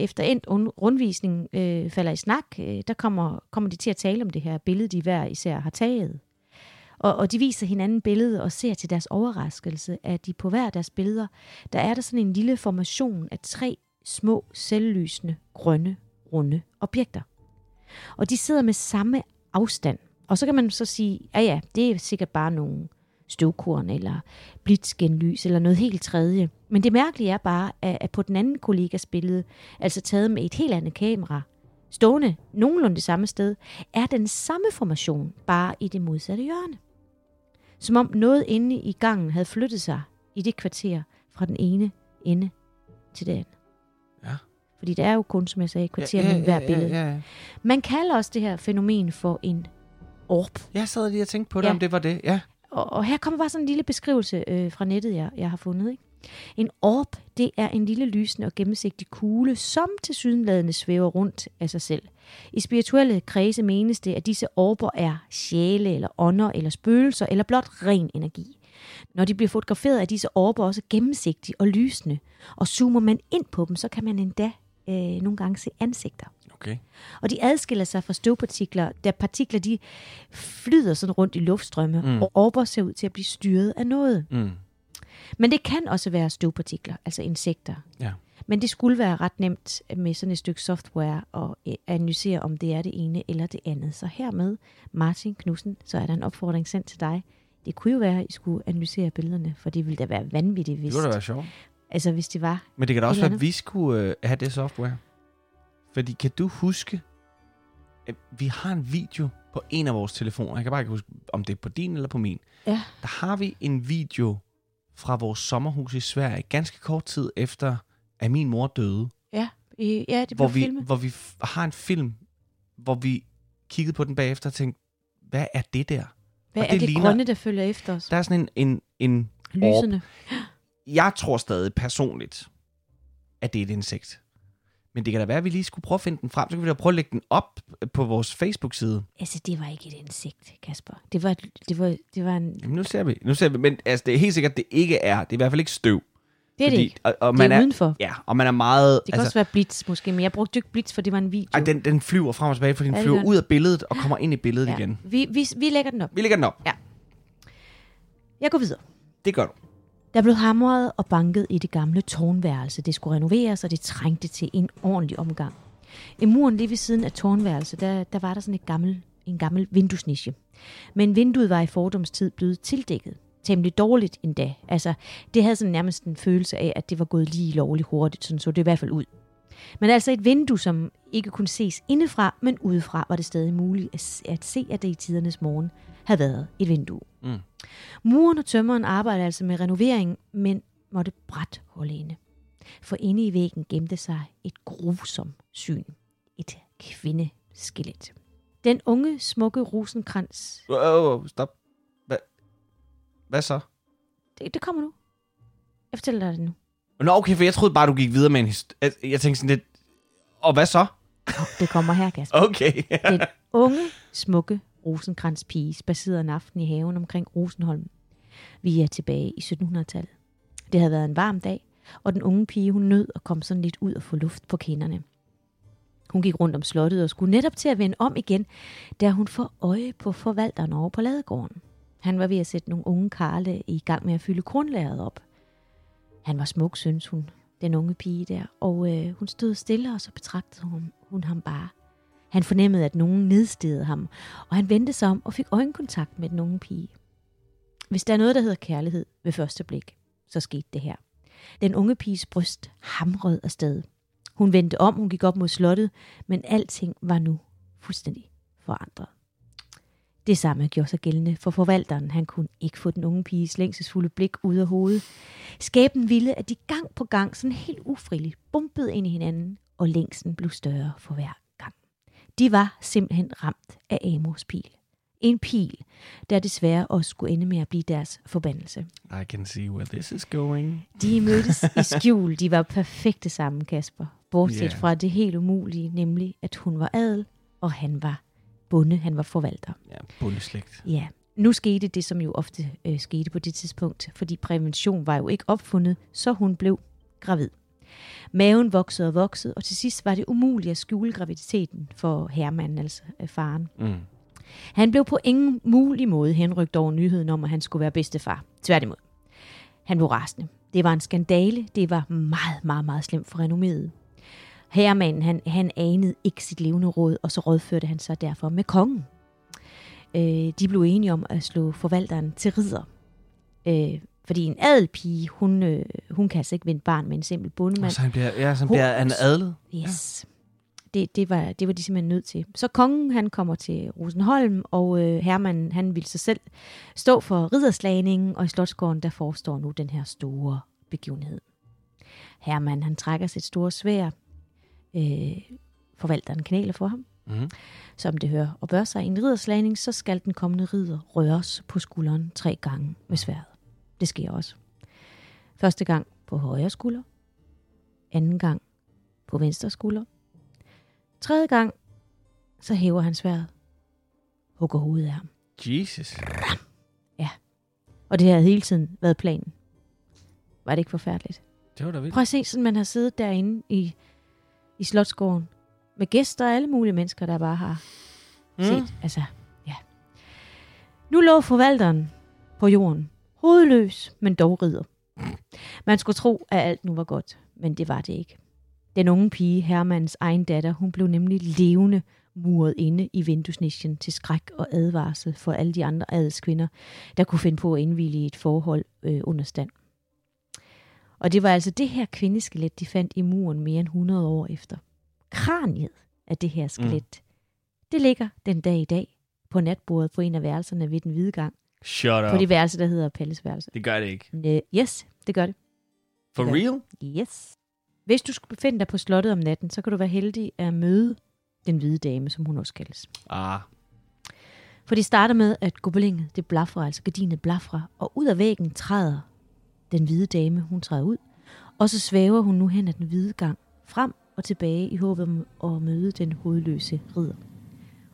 efter endt rundvisning øh, falder i snak, øh, der kommer, kommer de til at tale om det her billede, de hver især har taget. Og, og de viser hinanden billedet og ser til deres overraskelse, at de på hver deres billeder, der er der sådan en lille formation af tre små, selvlysende, grønne, runde objekter. Og de sidder med samme afstand. Og så kan man så sige, ja ja, det er sikkert bare nogle støvkorn eller blitzgenlys eller noget helt tredje. Men det mærkelige er bare, at på den anden kollegas billede, altså taget med et helt andet kamera, stående nogenlunde det samme sted, er den samme formation, bare i det modsatte hjørne. Som om noget inde i gangen havde flyttet sig i det kvarter fra den ene ende til det andet. Ja. Fordi det er jo kun, som jeg sagde, kvarter ja, ja, hver billede. Ja, ja. Man kalder også det her fænomen for en orb. Jeg sad lige og tænkte på det, Ja. om det var det. Ja. Og, og her kommer bare sådan en lille beskrivelse øh, fra nettet, jeg, jeg har fundet. Ikke? En orb, det er en lille lysende og gennemsigtig kugle, som til sydenladende svæver rundt af sig selv. I spirituelle kredse menes det, at disse orber er sjæle eller ånder eller spøgelser eller blot ren energi. Når de bliver fotograferet, er disse orber også gennemsigtige og lysende. Og zoomer man ind på dem, så kan man endda øh, nogle gange se ansigter. Okay. Og de adskiller sig fra støvpartikler, da partikler de flyder sådan rundt i luftstrømme, Mm. og orber ser ud til at blive styret af noget. Mm. Men det kan også være støvpartikler, altså insekter. Ja. Men det skulle være ret nemt med sådan et stykke software at øh, analysere, om det er det ene eller det andet. Så hermed, Martin Knudsen, så er der en opfordring sendt til dig. Det kunne jo være, at I skulle analysere billederne, for det ville da være vanvittigt, hvis, Det kunne da være sjovt. altså, hvis det var. Men det kan da også være, at vi skulle øh, have det software. Fordi kan du huske, at vi har en video på en af vores telefoner. Jeg kan bare ikke huske, om det er på din eller på min. Ja. Der har vi en video fra vores sommerhus i Sverige, ganske kort tid efter, at min mor døde. Ja, øh, ja det Hvor vi, filmet. hvor vi har en film, hvor vi kiggede på den bagefter og tænkte, hvad er det der? Hvad og er det det ligner- grønne, der følger efter os? Der er sådan en, en, en Lysende. jeg tror stadig personligt, at det er et insekt. Men det kan da være, at vi lige skulle prøve at finde den frem. Så kan vi da prøve at lægge den op på vores Facebook-side. Altså, det var ikke et insekt, Kasper. Det var, det var, det var en... Jamen, nu ser vi. Nu ser vi. Men altså, det er helt sikkert, det ikke er. Det er i hvert fald ikke støv. Det er det ikke. Og, og Det man er er, udenfor. Ja, og man er meget... Det kan altså, også være blitz måske, men jeg brugte ikke blitz, for det var en video. ej, den, den flyver frem og tilbage, fordi den Ja, det flyver ud af billedet og kommer ind i billedet ja. igen. Vi, vi, vi lægger den op. Vi lægger den op. Jeg går videre. Det gør du. Der blev hamret og banket i det gamle tårnværelse. Det skulle renoveres, og det trængte til en ordentlig omgang. I muren lige ved siden af tårnværelset, der, der var der sådan et gammel, en gammel vinduesniche. Men vinduet var i fordomstid blevet tildækket. Temmelig dårligt endda. Altså, det havde sådan nærmest en følelse af, at det var gået lige lovligt hurtigt. Sådan så det i hvert fald ud. Men altså et vindue, som ikke kunne ses indefra, men udefra var det stadig muligt at at se, at det i tidernes morgen havde været et vindue. Mm. Muren og tømmeren arbejdede altså med renovering, men måtte bræt holde inde. For inde i væggen gemte sig et grusom syn. Et kvindeskelet. Den unge, smukke rosenkrans. Oh, oh, stop. Hvad, hvad så? Det, det kommer nu. Jeg fortæller dig det nu. Nå, okay, for jeg troede bare, du gik videre med en historie. Jeg tænkte sådan lidt... Og hvad så? Det kommer her, Kasper. Okay. Den unge, smukke rosenkrans pige spacerede en aften i haven omkring Rosenholm. Vi er tilbage i 1700-tallet. Det havde været en varm dag, og den unge pige hun nød at komme sådan lidt ud og få luft på kinderne. Hun gik rundt om slottet og skulle netop til at vende om igen, da hun får øje på forvalteren over på ladegården. Han var ved at sætte nogle unge karle i gang med at fylde kornlageret op. Han var smuk, synes hun, den unge pige der, og øh, hun stod stille, og så betragtede hun, hun ham bare. Han fornemmede, at nogen nedstedede ham, og han vendte sig om og fik øjenkontakt med den unge pige. Hvis der er noget, der hedder kærlighed ved første blik, så skete det her. Den unge piges bryst hamrede afsted. Hun vendte om, hun gik op mod slottet, men alting var nu fuldstændig forandret. Det samme gjorde sig gældende for forvalteren. Han kunne ikke få den unge piges længselsfulde blik ud af hovedet. Skæben ville, at de gang på gang sådan helt ufrivilligt, bumpede ind i hinanden, og længsen blev større for hver. De var simpelthen ramt af Amos pil. En pil, der desværre også skulle ende med at blive deres forbandelse. I can see where this is going. De mødtes i skjul. De var perfekte sammen, Kasper. Bortset yeah. fra det helt umulige, nemlig at hun var adel, og han var bonde, han var forvalter. Ja, bundeslægt. Ja, nu skete det, som jo ofte øh, skete på det tidspunkt, fordi prævention var jo ikke opfundet, så hun blev gravid. Maven voksede og voksede, og til sidst var det umuligt at skjule graviditeten for hermanden, altså øh, faren. Mm. Han blev på ingen mulig måde henrygt over nyheden om, at han skulle være bedstefar. Tværtimod. Han blev rasende. Det var en skandale. Det var meget, meget, meget slemt for renomméet. Herremanden, han, han anede ikke sit levende råd, og så rådførte han sig derfor med kongen. Øh, de blev enige om at slå forvalteren til ridder. Øh, fordi en adelpige, hun, øh, hun kan altså ikke vinde barn med en simpel bondemand. Og så han bliver, ja, så han Hun- bliver han adlet. Yes. Det, det, var, det var de simpelthen nødt til. Så kongen han kommer til Rosenholm, og øh, Herman han vil sig selv stå for ridderslagningen, og i Slotsgården der forestår nu den her store begivenhed. Herman han trækker sit store svær, øh, forvalteren knæler for ham, Mm. som det hører og bør sig i en ridderslagning, så skal den kommende ridder røres på skulderen tre gange med sværet. Det sker også. Første gang på højre skulder, anden gang på venstre skulder, tredje gang, så hæver han sværet, hugger hovedet af ham. Jesus. Og det har hele tiden været planen. Var det ikke forfærdeligt? Det var da vildt. Prøv at se, sådan man har siddet derinde i, i Slotsgården med gæster og alle mulige mennesker, der bare har Mm. set. Altså, ja. Nu lå forvalteren på jorden, hovedløs, men dog ridder. Man skulle tro, at alt nu var godt, men det var det ikke. Den unge pige, Hermans egen datter, hun blev nemlig levende muret inde i vinduesnischen til skræk og advarsel for alle de andre adelskvinder, der kunne finde på at indvillige i et forhold øh, under stand. Og det var altså det her kvindeskelet, de fandt i muren mere end 100 år efter. Kraniet af det her skelet, mm. det ligger den dag i dag på natbordet på en af værelserne ved den hvide gang. Shut up. På det værelse, der hedder Palles værelse. Det gør det ikke. Øh, Yes, det gør det. For Ja. real? Yes. Hvis du skulle befinde dig på slottet om natten, så kan du være heldig at møde den hvide dame, som hun også kaldes. Ah. For det starter med, at gobelinget, det blafrer, altså gardinet blafrer, og ud af væggen træder den hvide dame, hun træder ud, og så svæver hun nu hen ad den hvide gang, frem og tilbage i håbet om at møde den hovedløse ridder.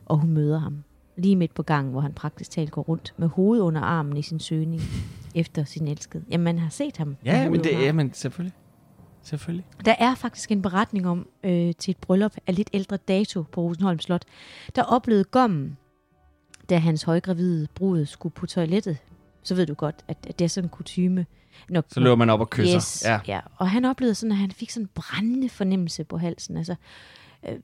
Og hun møder ham, lige midt på gangen, hvor han praktisk talt går rundt med hovedet under armen i sin søgning efter sin elskede. Jamen, man har set ham. Ja, men det er, men selvfølgelig. Selvfølgelig. der er faktisk en beretning om øh, til et bryllup af lidt ældre dato på Rosenholm Slot, der oplevede gommen, da hans højgravide brud skulle på toilettet. Så ved du godt, at, at det er sådan en kutyme. Når, Så løber man op og kysser. Yes, Ja. ja. Og han oplevede sådan, at han fik sådan en brændende fornemmelse på halsen. Altså, øh,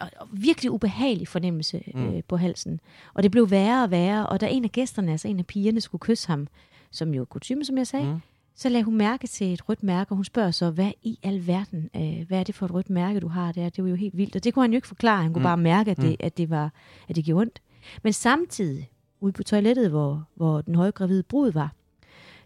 og, virkelig ubehagelig fornemmelse øh, Mm. på halsen. Og det blev værre og værre. Og da en af gæsterne, altså en af pigerne, skulle kysse ham, som jo er kutyme, som jeg sagde, Mm. så lagde hun mærke til et rødt mærke, og hun spørger så, hvad i alverden, øh, hvad er det for et rødt mærke, du har der? Det var jo helt vildt. Og det kunne han jo ikke forklare. Han kunne Mm. bare mærke, at det, Mm. at det, var, at det gjorde ondt. Men samtidig, ude på toilettet, hvor, hvor den højgravide brud var,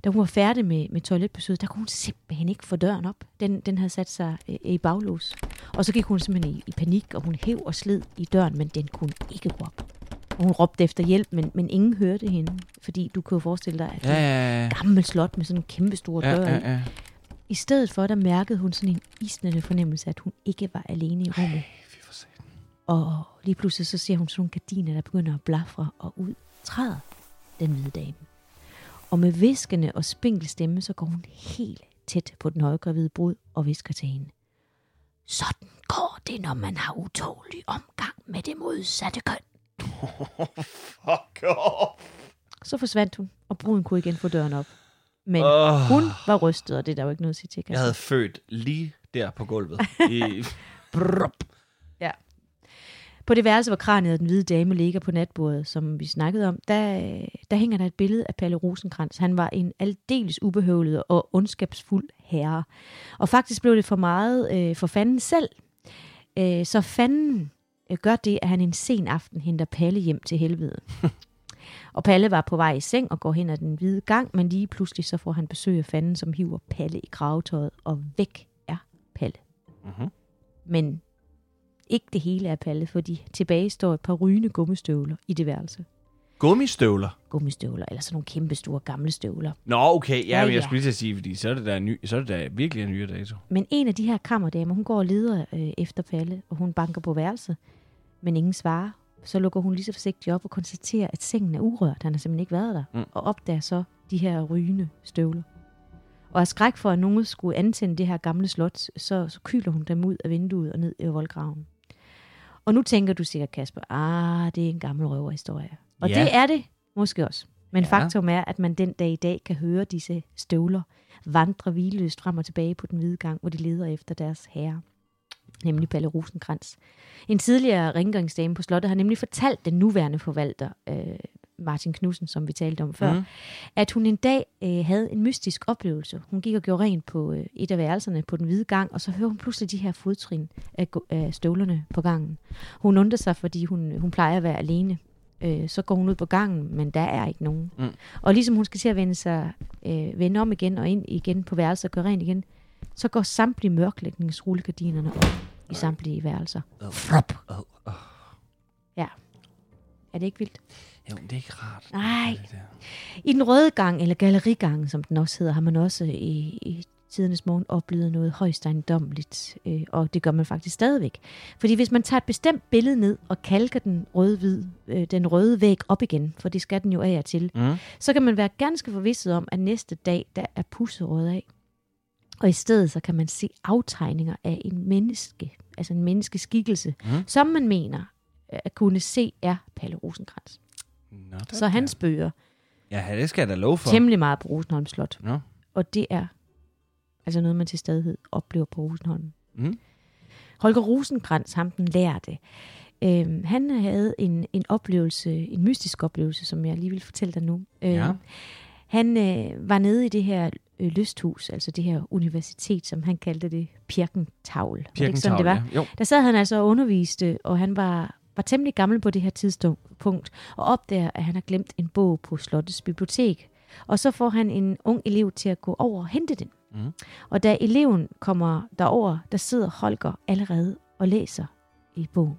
da hun var færdig med, med toiletbesøget, der kunne hun simpelthen ikke få døren op. Den, den havde sat sig øh, i baglås. Og så gik hun simpelthen i, i panik, og hun hæv og sled i døren, men den kunne ikke gå op. Og hun råbte efter hjælp, men, men ingen hørte hende. Fordi du kan jo forestille dig, at det Ja, ja, ja. et gammelt slot med sådan en kæmpe stor Ja, dør. i. ja, ja. I stedet for, der mærkede hun sådan en isnende fornemmelse, at hun ikke var alene i rummet. Satan. Og lige pludselig så ser hun sådan nogle gardiner, der begynder at blafre, og ud træder den hvide dame. Og med viskende og spinkel stemme, så går hun helt tæt på den højgravide brud og visker til hende. Sådan går det, når man har utålig omgang med det modsatte køn. Fuck off. Så forsvandt hun, og bruden kunne igen få døren op. Men Åh. hun var rystet, og det er der jo ikke noget at sige til. Jeg havde født lige der på gulvet. I, Ja. På det værelse, hvor kraniet af den hvide dame ligger på natbordet, som vi snakkede om, der, der hænger der et billede af Palle Rosenkrantz. Han var en aldeles ubehøvlet og ondskabsfuld herre. Og faktisk blev det for meget øh, for fanden selv. Øh, så fanden øh, gør det, at han en sen aften henter Palle hjem til helvede. Og Palle var på vej i seng og går hen ad den hvide gang, men lige pludselig så får han besøg af fanden, som hiver Palle i gravetøjet, og væk er Palle. Mm-hmm. Men ikke det hele er Palle, fordi tilbage står et par rygende gummistøvler i det værelse. Gummistøvler? Gummistøvler, eller sådan nogle kæmpe store gamle støvler. Nå, okay. Ja, Ja, men jeg skulle lige til at sige, fordi så er det da, ny, så er det da virkelig en nyere dato. Men en af de her kammerdamer, hun går og leder øh, efter Palle, og hun banker på værelset, men ingen svarer. Så lukker hun lige så forsigtigt op og konstaterer, at sengen er urørt. Han har simpelthen ikke været der. Mm. Og opdager så de her rygende støvler. Og af skræk for, at nogen skulle antænde det her gamle slot, så, så kyler hun dem ud af vinduet og ned i voldgraven. Og nu tænker du sikkert, Kasper, ah, det er en gammel røverhistorie. Og Ja. det er det måske også. Men Ja. faktum er, at man den dag i dag kan høre disse støvler vandre hvileløst frem og tilbage på den hvide gang, hvor de leder efter deres herre, nemlig Palle Rosenkrantz. En tidligere rengøringsdame på slottet har nemlig fortalt den nuværende forvalter, øh, Martin Knudsen, som vi talte om før, mm. at hun en dag øh, havde en mystisk oplevelse. Hun gik og gjorde rent på øh, et af værelserne på den hvide gang, og så hører hun pludselig de her fodtrin af, af støvlerne på gangen. Hun undrer sig, fordi hun, hun plejer at være alene. Øh, så går hun ud på gangen, men der er ikke nogen. Mm. Og ligesom hun skal til at vende, sig, øh, vende om igen og ind igen på værelset og gøre rent igen, så går samtlige mørklægningsrullegardinerne op i samtlige værelser. Frop. Oh, oh. Er det ikke vildt? Jo, det er ikke rart. Nej. I den røde gang, eller gallerigangen, som den også hedder, har man også i, i tidernes morgen oplevet noget højst ejendommeligt, øh, og det gør man faktisk stadigvæk. Fordi hvis man tager et bestemt billede ned og kalker den røde, hvid, øh, den røde væg op igen, for det skal den jo af og til, Mm. så kan man være ganske forvisset om, at næste dag, der er pusset rød af. Og i stedet så kan man se aftegninger af en menneske, altså en menneskeskikkelse, mm. som man mener øh, at kunne se er Palle Rosenkrantz. Nå, Så er- han spørger Ja, det skal jeg da love for. temmelig meget på Rosenholm Slot. Nå. Og det er altså noget, man til stadighed oplever på Rosenholm. Mm. Holger Rosenkrantz, ham den lærte, øhm, han havde en, en oplevelse, en mystisk oplevelse, som jeg lige vil fortælle dig nu. Øhm, Ja. Han øh, var nede i det her øh, lysthus, altså det her universitet, som han kaldte det Pirkentavl. Var det ikke sådan, det var? Ja. Jo. Der sad han altså og underviste, og han var, var temmelig gammel på det her tidspunkt, og opdager, at han har glemt en bog på Slottets bibliotek. Og så får han en ung elev til at gå over og hente den. Mhm. Og da eleven kommer derover, der sidder Holger allerede og læser i bogen.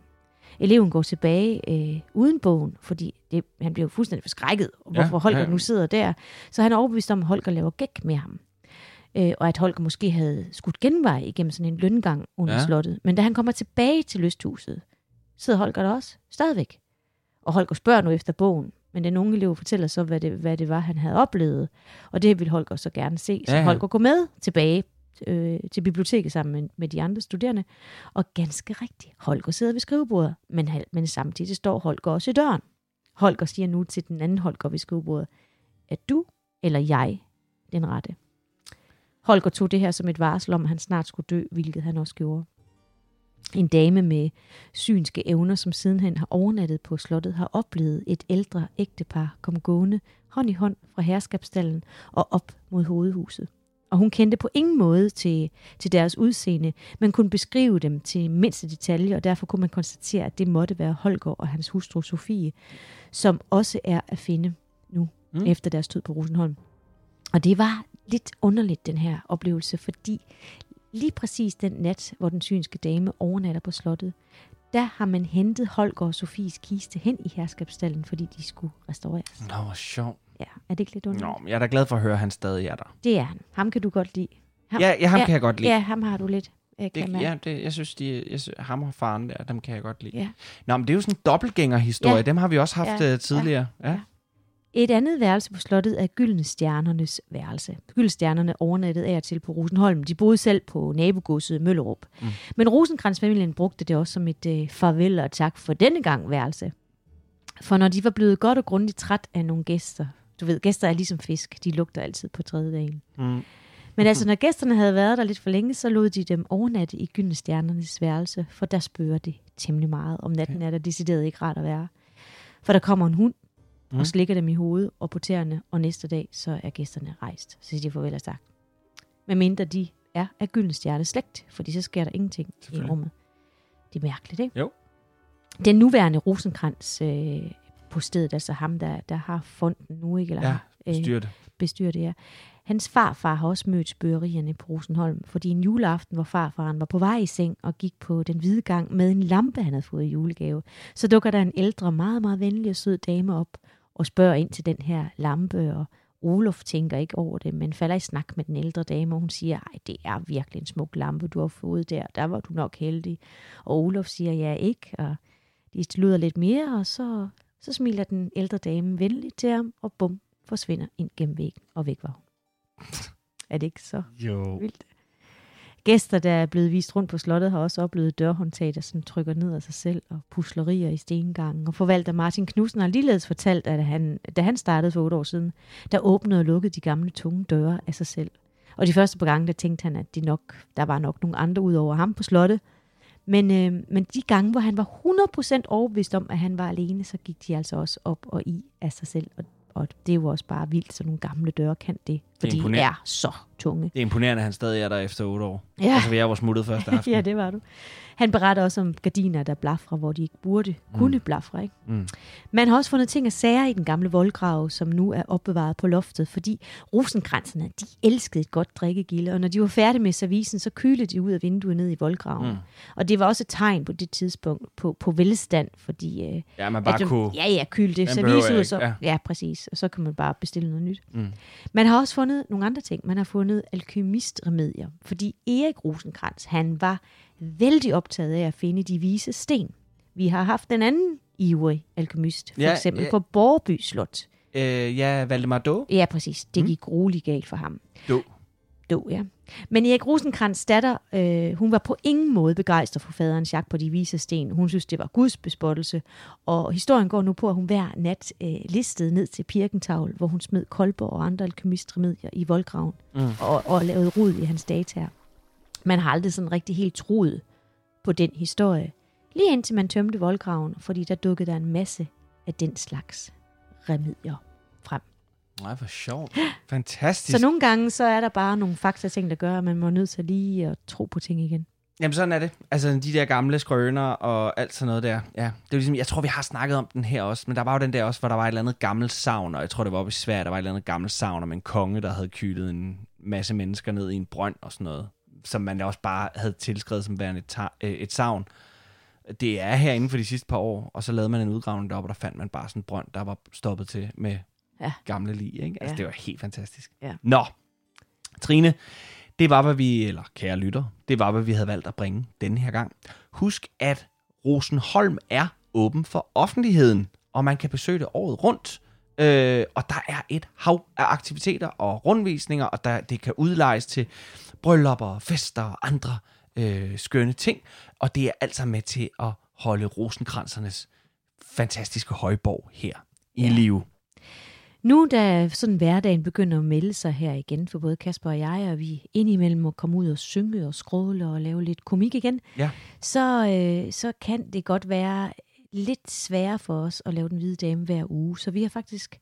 Eleven går tilbage øh, uden bogen, fordi det, han bliver jo fuldstændig forskrækket, Ja, hvorfor Holger ja, ja. nu sidder der. Så han er overbevist om, at Holger laver gæk med ham. Øh, og at Holger måske havde skudt genvej igennem sådan en løngang under Ja. ja. slottet. Men da han kommer tilbage til lysthuset, sidder Holger der også stadigvæk. Og Holger spørger nu efter bogen, men den unge elev fortæller så, hvad det, hvad det var, han havde oplevet. Og det vil Holger så gerne se. Så Ja. Holger går med tilbage øh, til biblioteket sammen med, med de andre studerende. Og ganske rigtigt, Holger sidder ved skrivebordet, men, men samtidig står Holger også i døren. Holger siger nu til den anden Holger ved skrivebordet, er du eller jeg den rette? Holger tog det her som et varsel om, at han snart skulle dø, hvilket han også gjorde. En dame med synske evner, som sidenhen har overnattet på slottet, har oplevet et ældre ægtepar komme gående hånd i hånd fra herskabstallen og op mod hovedhuset. Og hun kendte på ingen måde til, til deres udseende, men kunne beskrive dem til mindste detalje, og derfor kunne man konstatere, at det måtte være Holger og hans hustru Sofie, som også er at finde nu, Mm. efter deres død på Rosenholm. Og det var lidt underligt, den her oplevelse, fordi lige præcis den nat, hvor den synske dame overnatter på slottet, der har man hentet Holger og Sofies kiste hen i herskabsstallen, fordi de skulle restaureres. Nå, hvor sjovt. Ja, er det ikke lidt underligt? Nå, men jeg er da glad for at høre, at han stadig er der. Det er han. Ham kan du godt lide. Ham, Ja, ja ham ja, kan jeg godt lide. Ja, ham har du lidt. Kan Det, ja, det, jeg synes, de, jeg synes, ham og faren der, dem kan jeg godt lide. Ja. Nå, men det er jo sådan en dobbeltgængerhistorie. Ja. Dem har vi også haft Ja, ja. tidligere. Ja. ja. Et andet værelse på slottet er Gyldne Stjernernes værelse. Gyldne Stjernerne overnattede af og til på Rosenholm. De boede selv på nabogodset Møllerup. Mm. Men Rosenkrantz-familien brugte det også som et øh, farvel og tak for denne gang værelse. For når de var blevet godt og grundigt træt af nogle gæster, du ved, gæster er ligesom fisk, de lugter altid på tredje dagen. Mm. Men altså, når gæsterne havde været der lidt for længe, så lod de dem overnatte i Gyldne Stjernernes værelse, for der spørger det temmelig meget. Om natten er der decideret ikke rart at være. For der kommer en hund. Mm. og slikker dem i hovedet og på tæerne, og næste dag, så er gæsterne rejst. Så siger de farvel og sagt. Men mindre de er af Gyldne Stjerne slægt, fordi så sker der ingenting i rummet. Det er mærkeligt, ikke? Jo. Den nuværende Rosenkrantz øh, på stedet, altså ham, der, der har fonden nu, ikke? Eller Ja, øh, styr det. bestyrer det, ja. Hans farfar har også mødt spøgerierne på Rosenholm, fordi en juleaften, hvor farfaren var på vej i seng og gik på den hvide gang med en lampe, han havde fået i julegave, så dukker der en ældre, meget, meget venlig og sød dame op og spørger ind til den her lampe, og Olof tænker ikke over det, men falder i snak med den ældre dame, og hun siger, ej, det er virkelig en smuk lampe, du har fået der, der var du nok heldig. Og Olof siger, ja, ikke, og de sluder lidt mere, og så, så smiler den ældre dame venligt til ham, og bum, forsvinder ind gennem væggen, og væk var hun. Er det ikke så Jo. vildt? Gæster, der er blevet vist rundt på slottet, har også oplevet dørhåndtag, der sådan trykker ned af sig selv, og puslerier i stengangen. Og forvalter Martin Knudsen har ligeledes fortalt, at han, da han startede for otte år siden, der åbnede og lukkede de gamle tunge døre af sig selv. Og de første par gange, der tænkte han, at de nok, der var nok nogle andre ud over ham på slottet. Men, øh, men de gange, hvor han var 100% overbevist om, at han var alene, så gik de altså også op og i af sig selv. Og, og det er jo også bare vildt, så nogle gamle døre kan det. For de er så tunge. Det er imponerende, at han stadig er der efter otte år. Ja. Altså, jeg var smuttet første aften. ja, det var du. Han beretter også om gardiner, der blafrer, hvor de ikke burde kunne blafre. Ikke? Mm. Man har også fundet ting og sager i den gamle voldgrav, som nu er opbevaret på loftet, fordi rosenkranserne, de elskede et godt drikkegilde, og når de var færdige med servicen, så kylede de ud af vinduet ned i voldgraven. Mm. Og det var også et tegn på det tidspunkt på, på velstand, fordi... Øh, Ja, man bare at kunne... Ja, ja, kylde det service ud, så, ja. ja. ja, præcis. Og så kan man bare bestille noget nyt. Mm. Man har også fundet nogle andre ting. Man har fundet alkymistremedier, fordi Erik Rosenkrantz, han var vældig optaget af at finde de vise sten. Vi har haft en anden ivrig alkymist, for Ja, eksempel ja. på Borby Slot. Øh, ja, Valdemar Då. Ja, præcis. Det gik mm. roligt galt for ham. Då. Då, ja. Men Erik Rosenkrantz datter, øh, hun var på ingen måde begejstret for faderens jagt på de vise sten. Hun synes, det var Guds bespottelse. Og historien går nu på, at hun hver nat øh, listede ned til Pirkentavl, hvor hun smed kolber og andre alkymistremedier i voldgraven Mm. og, og lavede rod i hans data. Man har aldrig sådan rigtig helt troet på den historie. Lige indtil man tømte voldgraven, fordi der dukkede der en masse af den slags remedier frem. Nej, hvor sjovt. Fantastisk. Så nogle gange, så er der bare nogle fakta-ting, der gør, at man må nødt til lige at tro på ting igen. Jamen sådan er det. Altså de der gamle skrøner og alt sådan noget der. Ja, det er ligesom, jeg tror vi har snakket om den her også, men der var jo den der også, hvor der var et eller andet gammelt savn, og jeg tror det var oppe i Sverige, der var et eller andet gammelt savn om en konge, der havde kylet en masse mennesker ned i en brønd og sådan noget, som man også bare havde tilskrevet som værende et, øh, et savn. Det er her inden for de sidste par år, og så lavede man en udgravning deroppe, og der fandt man bare sådan en brønd, der var stoppet til med Ja. gamle lig. Ikke? Altså Ja. det var helt fantastisk. Ja. Nå, Trine, det var, hvad vi, eller kære lytter, det var, hvad vi havde valgt at bringe denne her gang. Husk, at Rosenholm er åben for offentligheden, og man kan besøge det året rundt. Øh, og der er et hav af aktiviteter og rundvisninger, og der, det kan udlejes til bryllupper, fester og andre øh, skønne ting. Og det er altså med til at holde rosenkransernes fantastiske højborg her i Ja. live. Nu da sådan hverdagen begynder at melde sig her igen for både Kasper og jeg, og vi indimellem må komme ud og synge og skråle og lave lidt komik igen, Ja. så, øh, så kan det godt være lidt sværere for os at lave den hvide dame hver uge. Så vi har faktisk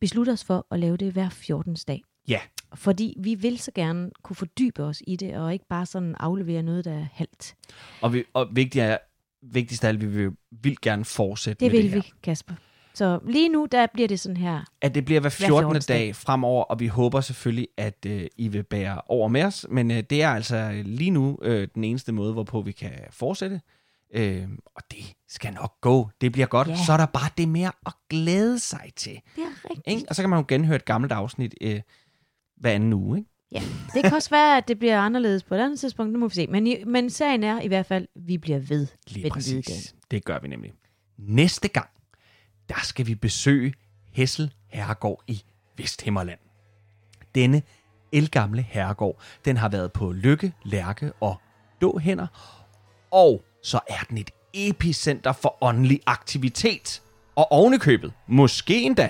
besluttet os for at lave det hver 14. dag. Ja, Fordi vi vil så gerne kunne fordybe os i det, og ikke bare sådan aflevere noget, der er halvt. og, vi, og vigtigt er, vigtigst af alt, vi vil vildt gerne fortsætte Det med vil det her. vi, Kasper. Så lige nu, der bliver det sådan her. At det bliver hver 14. 14. dag fremover, og vi håber selvfølgelig, at øh, I vil bære over med os. Men øh, det er altså lige nu øh, den eneste måde, hvorpå vi kan fortsætte. Øh, og det skal nok gå. Det bliver godt. Ja. Så er der bare det mere at glæde sig til. Det er rigtigt. Ikke? Og så kan man jo genhøre et gammelt afsnit øh, hver anden uge. Ikke? Ja, det kan også være, at det bliver anderledes på et andet tidspunkt. Nu må vi se. Men, i, men sagen er i hvert fald, at vi bliver ved Lige den dame. præcis. Det gør vi nemlig. Næste gang, der skal vi besøge Hessel Herregård i Vesthimmerland. Denne elgamle herregård, den har været på Lykke, Lærke og Dåhænder. Og så er den et epicenter for åndelig aktivitet. Og ovenikøbet, måske endda,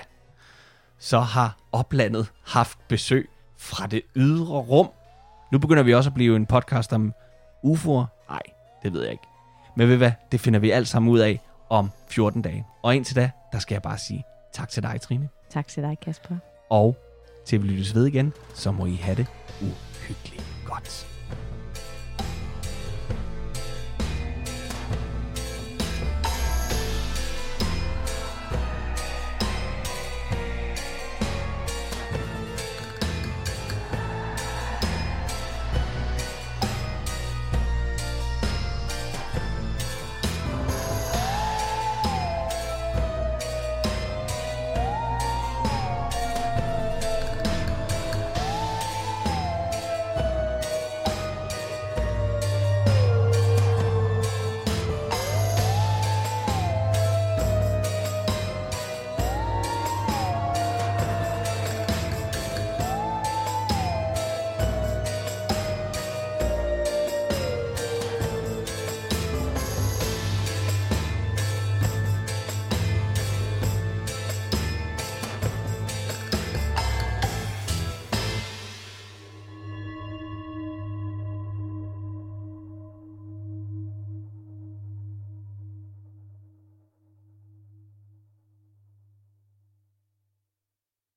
så har oplandet haft besøg fra det ydre rum. Nu begynder vi også at blive en podcast om UFO'er. Nej, det ved jeg ikke. Men ved hvad, det finder vi alt sammen ud af om 14 dage. Og indtil da, der skal jeg bare sige tak til dig, Trine. Tak til dig, Kasper. Og til vi lyttes ved igen, så må I have det uhyggeligt godt.